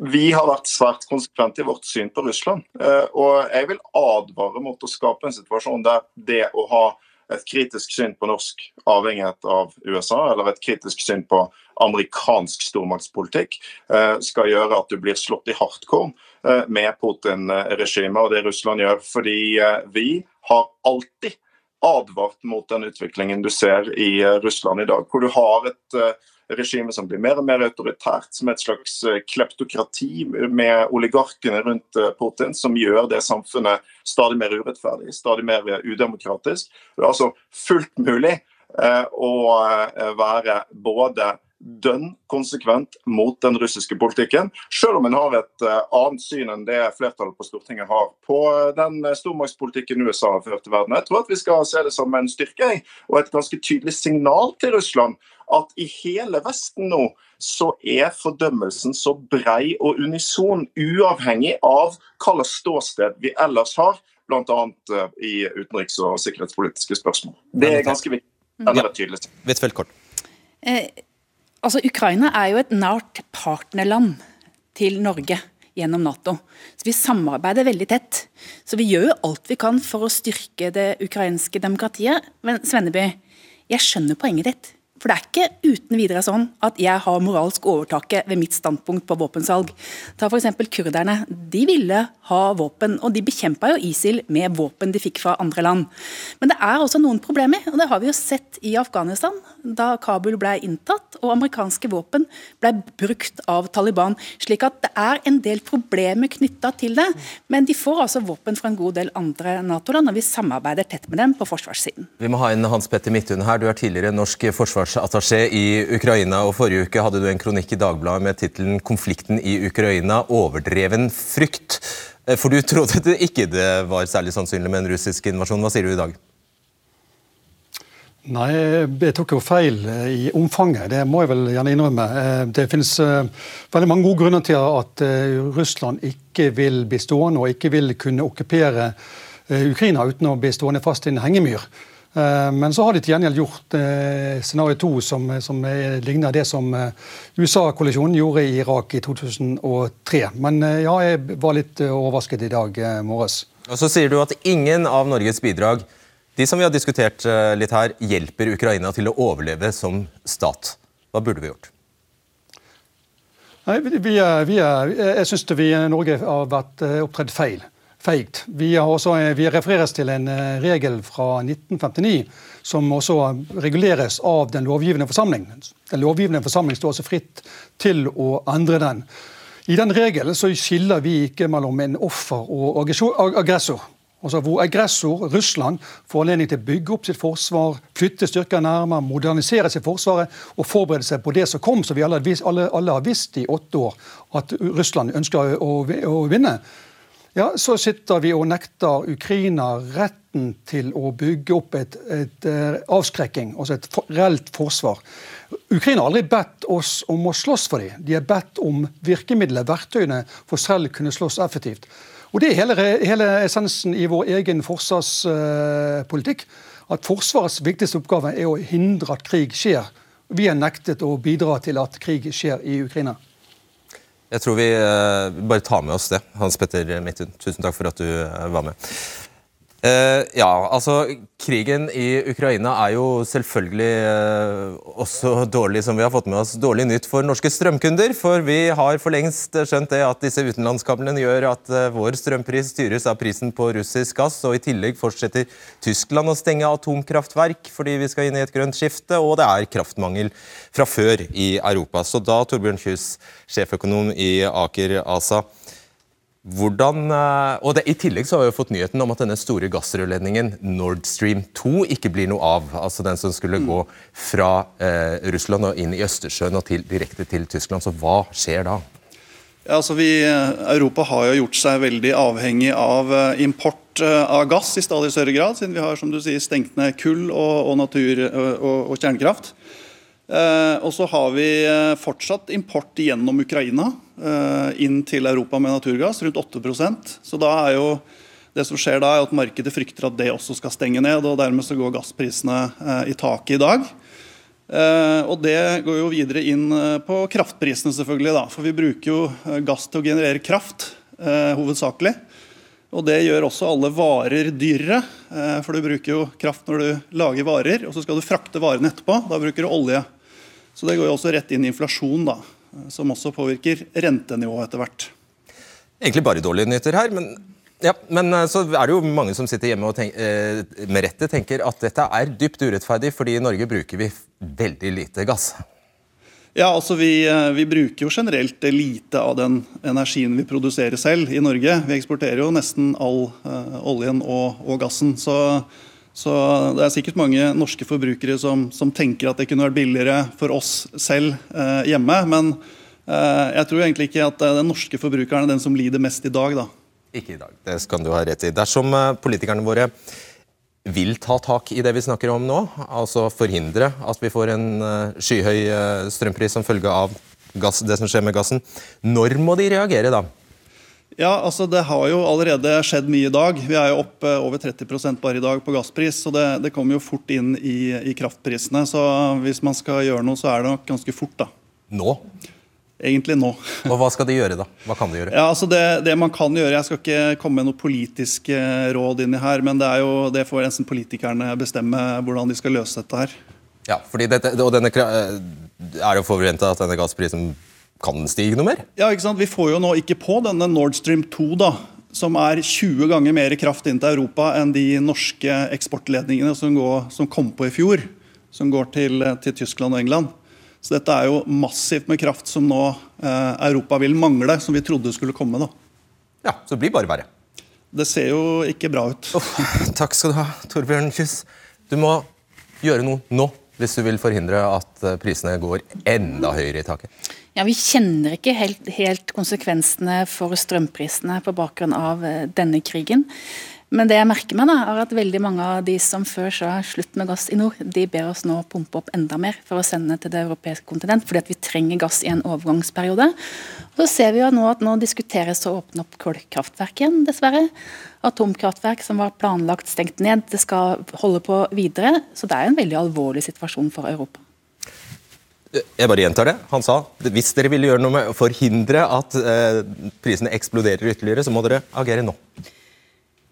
Vi har vært svært konsekvente i vårt syn på Russland. Eh, og jeg vil advare mot å skape en situasjon der det å ha et kritisk syn på norsk avhengighet av USA, eller et kritisk syn på amerikansk stormaktspolitikk, eh, skal gjøre at du blir slått i hardcore med Putin-regimet og det Russland gjør. Fordi vi har alltid advart mot den utviklingen du ser i eh, Russland i dag. Hvor du har et, eh, regime som blir mer og mer autoritært, som et slags kleptokrati med oligarkene rundt Putin, som gjør det samfunnet stadig mer urettferdig, stadig mer udemokratisk. Det er altså fullt mulig å være både dønn konsekvent mot den russiske politikken, selv om en har et uh, annet syn enn det flertallet på Stortinget har på uh, den uh, stormaktspolitikken USA har ført til verden. Jeg tror at vi skal se det som en styrke og et ganske tydelig signal til Russland at i hele Vesten nå så er fordømmelsen så brei og unison, uavhengig av hva slags ståsted vi ellers har, bl.a. i utenriks- og sikkerhetspolitiske spørsmål. Det er ganske viktig. Den er tydelig. Kort. Altså, Ukraina er jo et nært partnerland til Norge gjennom Nato. Så Vi samarbeider veldig tett. Så vi gjør jo alt vi kan for å styrke det ukrainske demokratiet. Men Svenneby, jeg skjønner poenget ditt. For det er ikke uten videre sånn at jeg har moralsk overtaket ved mitt standpunkt på våpensalg. Ta f.eks. kurderne. De ville ha våpen, og de bekjempa jo ISIL med våpen de fikk fra andre land. Men det er også noen problemer, og det har vi jo sett i Afghanistan, da Kabul ble inntatt og amerikanske våpen ble brukt av Taliban. Slik at det er en del problemer knytta til det. Men de får altså våpen fra en god del andre Nato-land, og vi samarbeider tett med dem på forsvarssiden. Vi må ha en Hans Petter Midthun her. Du er tidligere norsk forsvars forsvarsattaché i Ukraina. og Forrige uke hadde du en kronikk i Dagbladet med tittelen 'Konflikten i Ukraina overdreven frykt'. For du trodde det ikke det var særlig sannsynlig med en russisk invasjon. Hva sier du i dag? Nei, jeg tok jo feil i omfanget, det må jeg vel gjerne innrømme. Det finnes veldig mange gode grunner til at Russland ikke vil bli stående og ikke vil kunne okkupere Ukraina uten å bli stående fast i en hengemyr. Eh, men så har de til gjengjeld gjort eh, scenario to, som, som ligner det som eh, USA-koalisjonen gjorde i Irak i 2003. Men ja, jeg var litt overrasket i dag morges. Og Så sier du at ingen av Norges bidrag de som vi har diskutert litt her, hjelper Ukraina til å overleve som stat. Hva burde vi gjort? Nei, vi, vi, vi, jeg syns vi i Norge har vært opptredd feil feigt. Vi, også, vi, refereres til en eh, regel fra 1959 som også reguleres av den lovgivende forsamling. Den lovgivende forsamling står også fritt til å endre den. I den regelen så skiller vi ikke mellom en offer og aggressor. Altså hvor aggressor, Russland, får anledning til å bygge opp sitt forsvar, flytte styrker nærmere, modernisere sitt forsvaret og forberede seg på det som kom, som vi alle, alle, alle har visst i åtte år at Russland ønsker å, å vinne ja, så sitter vi og nekter Ukraina retten til å bygge opp et, et, eh, avskrekking, altså et reelt forsvar. Ukraina har aldri bedt oss om å slåss for dem. De har bedt om virkemidler, verktøyene, for selv kunne slåss effektivt. Og Det er hele, hele essensen i vår egen forsvarspolitikk. At Forsvarets viktigste oppgave er å hindre at krig skjer. Vi har nektet å bidra til at krig skjer i Ukraina. Jeg tror vi uh, bare tar med oss det. Hans Petter Midthun, tusen takk for at du uh, var med. Uh, ja, altså Krigen i Ukraina er jo selvfølgelig uh, også dårlig som vi har fått med oss, dårlig nytt for norske strømkunder. For vi har for lengst skjønt det at disse utenlandskablene gjør at uh, vår strømpris styres av prisen på russisk gass. Og i tillegg fortsetter Tyskland å stenge atomkraftverk fordi vi skal inn i et grønt skifte. Og det er kraftmangel fra før i Europa. Så da, Torbjørn Kjus, sjeføkonom i Aker ASA. Hvordan, eh, og det, I tillegg så har vi fått nyheten om at denne store gassrørledningen Nord Stream 2 ikke blir noe av. altså Den som skulle gå fra eh, Russland og inn i Østersjøen og til, direkte til Tyskland. Så hva skjer da? Ja, altså vi, eh, Europa har jo gjort seg veldig avhengig av eh, import av gass i stadig større grad, siden vi har som du sier, stengt ned kull og, og natur og, og kjernekraft. Eh, og så har vi fortsatt import gjennom Ukraina. Eh, inn til Europa med naturgass, rundt 8% Så da er jo det som skjer da er at Markedet frykter at det også skal stenge ned, og dermed så går gassprisene eh, i taket i dag. Eh, og Det går jo videre inn på kraftprisene, selvfølgelig. da, For vi bruker jo gass til å generere kraft, hovedsakelig. Og Det gjør også alle varer dyrere, for du bruker jo kraft når du lager varer, og så skal du frakte varene etterpå. Da bruker du olje. Så det går jo også rett inn i inflasjon. da som også påvirker rentenivået etter hvert. Egentlig bare dårlige nyheter her, men, ja, men eh, så er det jo mange som sitter hjemme og tenk, eh, med rette tenker at dette er dypt urettferdig, fordi i Norge bruker vi veldig lite gass. Ja, altså vi, eh, vi, bruker jo generelt lite av den energien vi produserer selv i Norge. Vi eksporterer jo nesten all uh, oljen og, og gassen. Så, så, det er sikkert mange norske forbrukere som, som, tenker at det kunne vært billigere for oss selv eh, hjemme. Men eh, jeg tror egentlig ikke at den norske forbrukeren er den som lider mest i dag. da. Ikke i dag, det skal du ha rett i. Dersom politikerne våre vil ta tak i det vi snakker om nå, altså forhindre at vi får en uh, skyhøy strømpris som følge av gass, det som skjer med gassen. Når må de reagere da? Ja, altså Det har jo allerede skjedd mye i dag. Vi er jo opp uh, over 30 bare i dag på gasspris. så Det, det kommer jo fort inn i, i, kraftprisene. så Hvis man skal gjøre noe, så er det nok ganske fort. da. Nå? egentlig nå. Og Hva skal de gjøre, da? Hva kan de gjøre? Ja, altså det, det, man kan gjøre, Jeg skal ikke komme med noe politisk eh, råd inn i her, men det er jo, det får nesten politikerne bestemme hvordan de skal løse dette her. Ja, fordi dette, og denne, eh, Er det forventa at denne gassprisen kan den stige noe mer? Ja, ikke sant? Vi får jo nå ikke på denne Nord Stream 2, da, som er 20 ganger mer kraft inn til Europa enn de norske eksportledningene som, går, som kom på i fjor. Som går til, til Tyskland og England. Så dette er jo massivt med kraft som nå eh, Europa vil mangle, som vi trodde skulle komme. da. Ja, Så det blir bare verre. Det ser jo ikke bra ut. Oh, takk skal du ha, Torbjørn Kyss. Du må gjøre noe nå hvis du vil forhindre at eh, prisene går enda høyere i taket. Ja, Vi kjenner ikke helt, helt konsekvensene for strømprisene på bakgrunn av eh, denne krigen. Men det jeg merker meg da, er at veldig mange av de som før sa slutt med gass i nord, de ber oss nå pumpe opp enda mer for å sende til det europeiske kontinent, fordi at vi trenger gass i en overgangsperiode. Og så ser vi jo nå at nå diskuteres å åpne opp kullkraftverk igjen, dessverre. Atomkraftverk som var planlagt stengt ned, det skal holde på videre. Så det er en veldig alvorlig situasjon for Europa. Jeg bare gjentar det. Han sa hvis dere ville gjøre noe med å forhindre at eh, prisene eksploderer ytterligere, så må dere agere nå.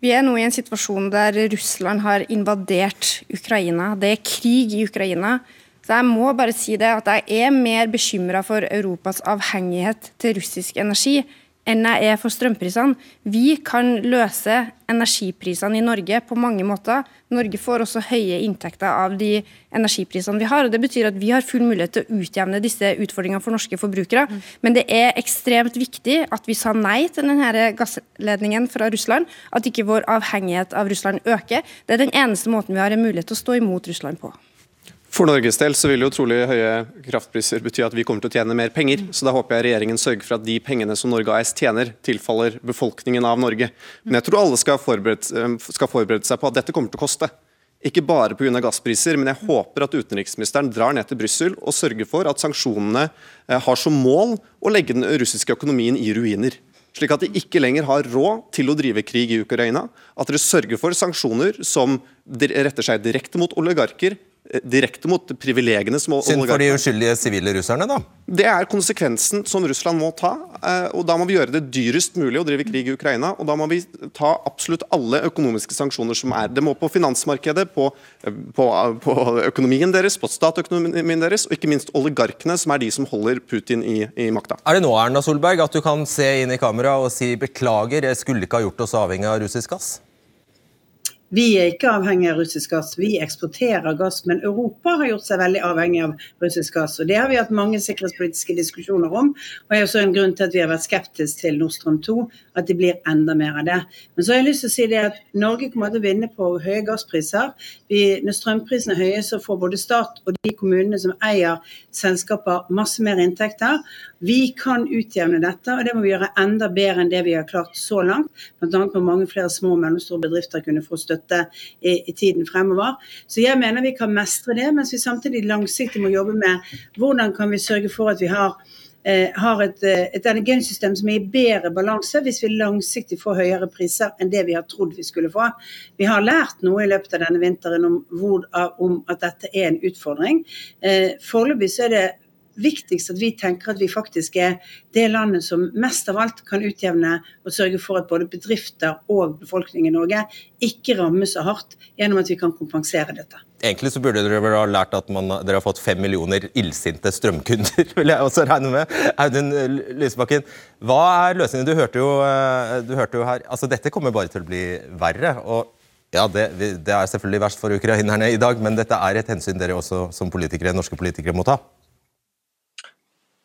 Vi er nå i en situasjon der Russland har invadert Ukraina. Det er krig i Ukraina. Så jeg må bare si det at jeg er mer bekymra for Europas avhengighet til russisk energi enn jeg er for strømprisene. Vi kan løse energiprisene i Norge på mange måter. Norge får også høye inntekter av de energiprisene vi har. og Det betyr at vi har full mulighet til å utjevne disse utfordringene for norske forbrukere. Men det er ekstremt viktig at vi sa nei til denne gassledningen fra Russland. At ikke vår avhengighet av Russland øker. Det er den eneste måten vi har en mulighet til å stå imot Russland på. For Norges del så vil jo trolig høye kraftpriser bety at vi kommer til å tjene mer penger. Så da håper jeg regjeringen sørger for at de pengene som Norge AS tjener, tilfaller befolkningen av Norge. Men jeg tror alle skal forberede, eh, skal forberede seg på at dette kommer til å koste. Ikke bare pga. gasspriser, men jeg håper at utenriksministeren drar ned til Brussel og sørger for at sanksjonene eh, har som mål å legge den russiske økonomien i ruiner. Slik at de ikke lenger har råd til å drive krig i Ukraina. At dere sørger for sanksjoner som retter seg direkte mot oligarker, direkte mot privilegiene som Synd for de uskyldige sivile russerne, da? Det er konsekvensen som Russland må ta. Eh, og Da må vi gjøre det dyrest mulig å drive krig i Ukraina. Og da må vi ta absolutt alle økonomiske sanksjoner som er. Det må på finansmarkedet, på, eh, på, på økonomien deres, på statøkonomien deres, og ikke minst oligarkene, som er de som holder Putin i, i makta. Er det nå Erna Solberg, at du kan se inn i kamera og si beklager, jeg skulle ikke ha gjort oss avhengig av russisk gass? Vi er ikke avhengig av russisk gass, vi eksporterer gass. Men Europa har gjort seg veldig avhengig av russisk gass. og Det har vi hatt mange sikkerhetspolitiske diskusjoner om. og er også en grunn til at vi har vært skeptiske til Nord Stream 2, at det blir enda mer av det. Men så har jeg lyst til å si det at Norge kommer til å vinne på høye gasspriser. Vi, når strømprisene er høye, så får både stat og de kommunene som eier selskaper, masse mer inntekter. Vi kan utjevne dette, og det må vi gjøre enda bedre enn det vi har klart så langt. Bl.a. må mange flere små og mellomstore bedrifter kunne få støtte i, i, tiden fremover. Så jeg mener vi kan mestre det, mens vi samtidig langsiktig må jobbe med hvordan kan vi sørge for at vi har eh, har et, eh, et energisystem som er i bedre balanse hvis vi langsiktig får høyere priser enn det vi har trodd vi skulle få. Vi har lært noe i løpet av denne vinteren om, hvor, om at dette er en utfordring. Eh, Foreløpig så er det viktigst at vi tenker at vi faktisk er det landet som mest av alt kan utjevne og sørge for at både bedrifter og befolkningen i Norge ikke rammes så hardt gjennom at vi kan kompensere dette. Egentlig så burde dere vel ha lært at man, dere har fått fem millioner illsinte strømkunder, vil jeg også regne med. Audun Lysbakken, hva er løsningen? Du hørte jo, eh, du hørte jo her altså Dette kommer bare til å bli verre. og ja, det, det, er selvfølgelig verst for ukrainerne i dag, men dette er et hensyn dere også som politikere, norske politikere må ta?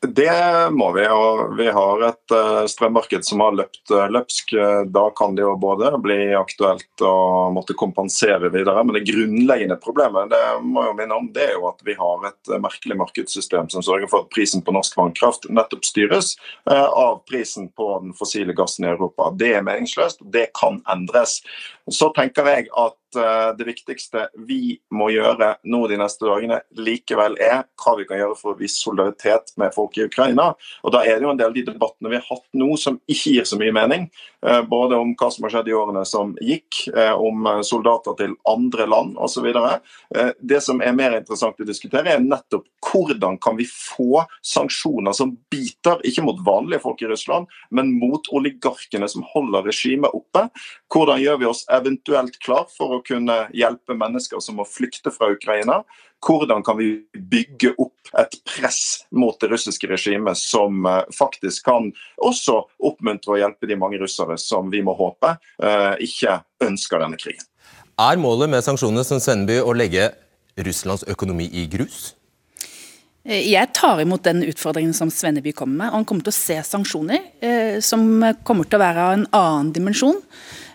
Det må vi. og Vi har et uh, strømmarked som har løpt uh, løpsk. Da kan det jo både bli aktuelt å måtte kompensere videre. Men det grunnleggende problemet det må jeg minne om, det er jo at vi har et merkelig markedssystem som sørger for at prisen på norsk vannkraft nettopp styres av prisen på den fossile gassen i Europa. Det er meningsløst. Det kan endres. Så tenker jeg at uh, det viktigste vi må gjøre nå de neste dagene, likevel er hva vi kan gjøre for å vise solidaritet med folk i Ukraina. Og Da er det jo en del av de debattene vi har hatt nå som ikke gir så mye mening. Uh, både om hva som har skjedd i årene som gikk, uh, om soldater til andre land osv. Det som er mer interessant å diskutere, er nettopp hvordan kan vi få sanksjoner som biter, ikke mot vanlige folk i Russland, men mot oligarkene som holder regimet oppe. Hvordan gjør vi oss eventuelt klar for å kunne hjelpe mennesker som må flykte fra Ukraina. Hvordan kan vi bygge opp et press mot det russiske regimet som eh, faktisk kan også oppmuntre og hjelpe de mange russere som vi må håpe eh, ikke ønsker denne krigen. Er målet med sanksjonene som Svenneby å legge Russlands økonomi i grus? Eh, jeg tar imot den utfordringen som Svenneby kommer med. Han kommer til å se sanksjoner eh, som kommer til å være av en annen dimensjon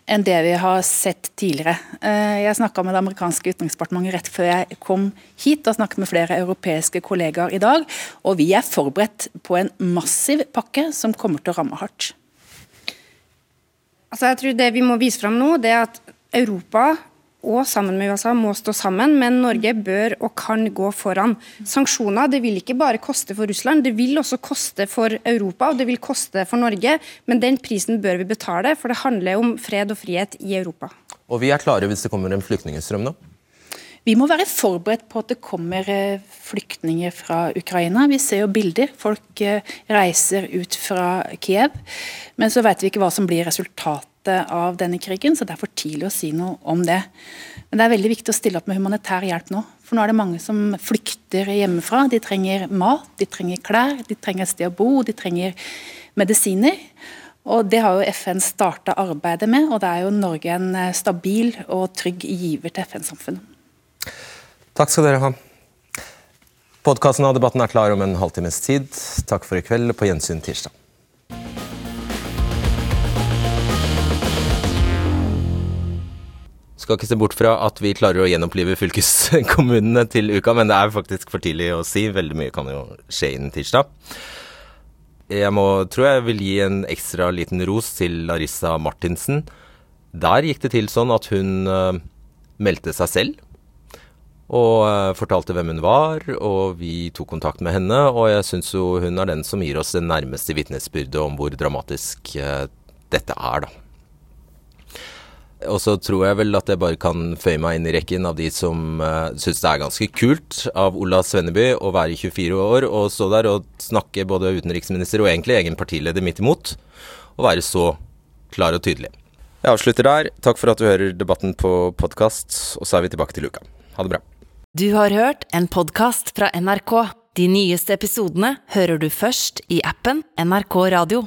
enn det vi har sett tidligere. Eh, jeg snakka med det amerikanske utenriksdepartementet rett før jeg kom hit, og snakket med flere europeiske kollegaer i dag. Og vi er forberedt på en massiv pakke som kommer til å ramme hardt. Altså jeg tror Det vi må vise fram nå, det er at Europa og sammen med USA må stå sammen, men Norge bør og kan gå foran. Sanksjoner det vil ikke bare koste for Russland, det vil også koste for Europa og det vil koste for Norge. Men den prisen bør vi betale, for det handler om fred og frihet i Europa. Og vi er klare hvis det kommer en flyktningstrøm nå? Vi må være forberedt på at det kommer eh, flyktninger fra Ukraina. Vi ser jo bilder. Folk eh, reiser ut fra Kiev. Men så vet vi ikke hva som blir resultatet av denne krigen, så det er for tidlig å si noe om det. Men det er veldig viktig å stille opp med humanitær hjelp nå. For nå er det mange som flykter hjemmefra. De trenger mat, de trenger klær, de trenger et sted å bo, de trenger medisiner. Og Det har jo FN starta arbeidet med, og det er jo Norge en eh, stabil og trygg giver til FN-samfunnet. Takk skal dere ha. Podkasten av debatten er klar om en halvtimes tid. Takk for i kveld, på gjensyn tirsdag. Skal ikke se bort fra at vi klarer å gjenopplive fylkeskommunene til uka, men det er faktisk for tidlig å si. Veldig mye kan jo skje innen tirsdag. Jeg må, tror jeg vil gi en ekstra liten ros til Larissa Martinsen. Der gikk det til sånn at hun uh, meldte seg selv. Og uh, fortalte hvem hun var, og vi tok kontakt med henne. Og jeg syns jo hun er den som gir oss det nærmeste vitnesbyrdet om hvor dramatisk uh, dette er, da. Og så tror jeg vel at jeg bare kan føye meg inn i rekken av de som uh, syns det er ganske kult av Ola Svenneby å være 24 år og stå der og snakke både utenriksminister og egentlig egen partileder midt imot, og være så klar og tydelig. Jeg avslutter der. Takk for at du hører debatten på podkast, og så er vi tilbake til uka. Ha det bra. Du har hørt en podkast fra NRK. De nyeste episodene hører du først i appen NRK Radio.